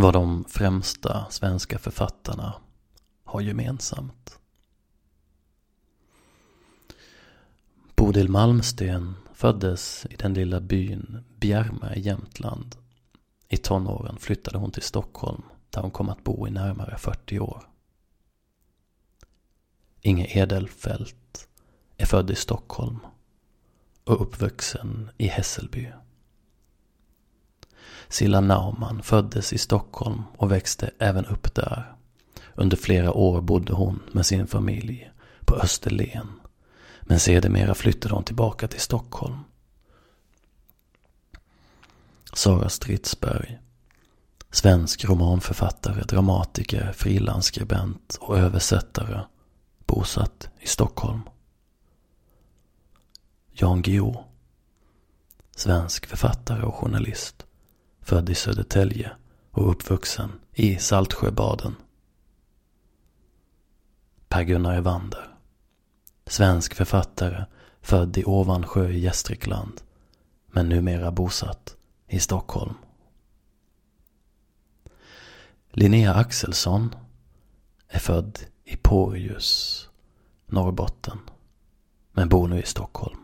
vad de främsta svenska författarna har gemensamt. Bodil Malmsten föddes i den lilla byn Bjärma i Jämtland. I tonåren flyttade hon till Stockholm där hon kom att bo i närmare 40 år. Inge Edelfelt är född i Stockholm och uppvuxen i Hässelby. Silla Naumann föddes i Stockholm och växte även upp där. Under flera år bodde hon med sin familj på Österlen. Men sedermera flyttade hon tillbaka till Stockholm. Sara Stridsberg. Svensk romanförfattare, dramatiker, frilansskribent och översättare. Bosatt i Stockholm. Jan Guillou. Svensk författare och journalist. Född i Södertälje och uppvuxen i Saltsjöbaden. Per-Gunnar Evander. Svensk författare, född i Ovansjö i Gästrikland, men numera bosatt i Stockholm. Linnea Axelsson är född i Porjus, Norrbotten, men bor nu i Stockholm.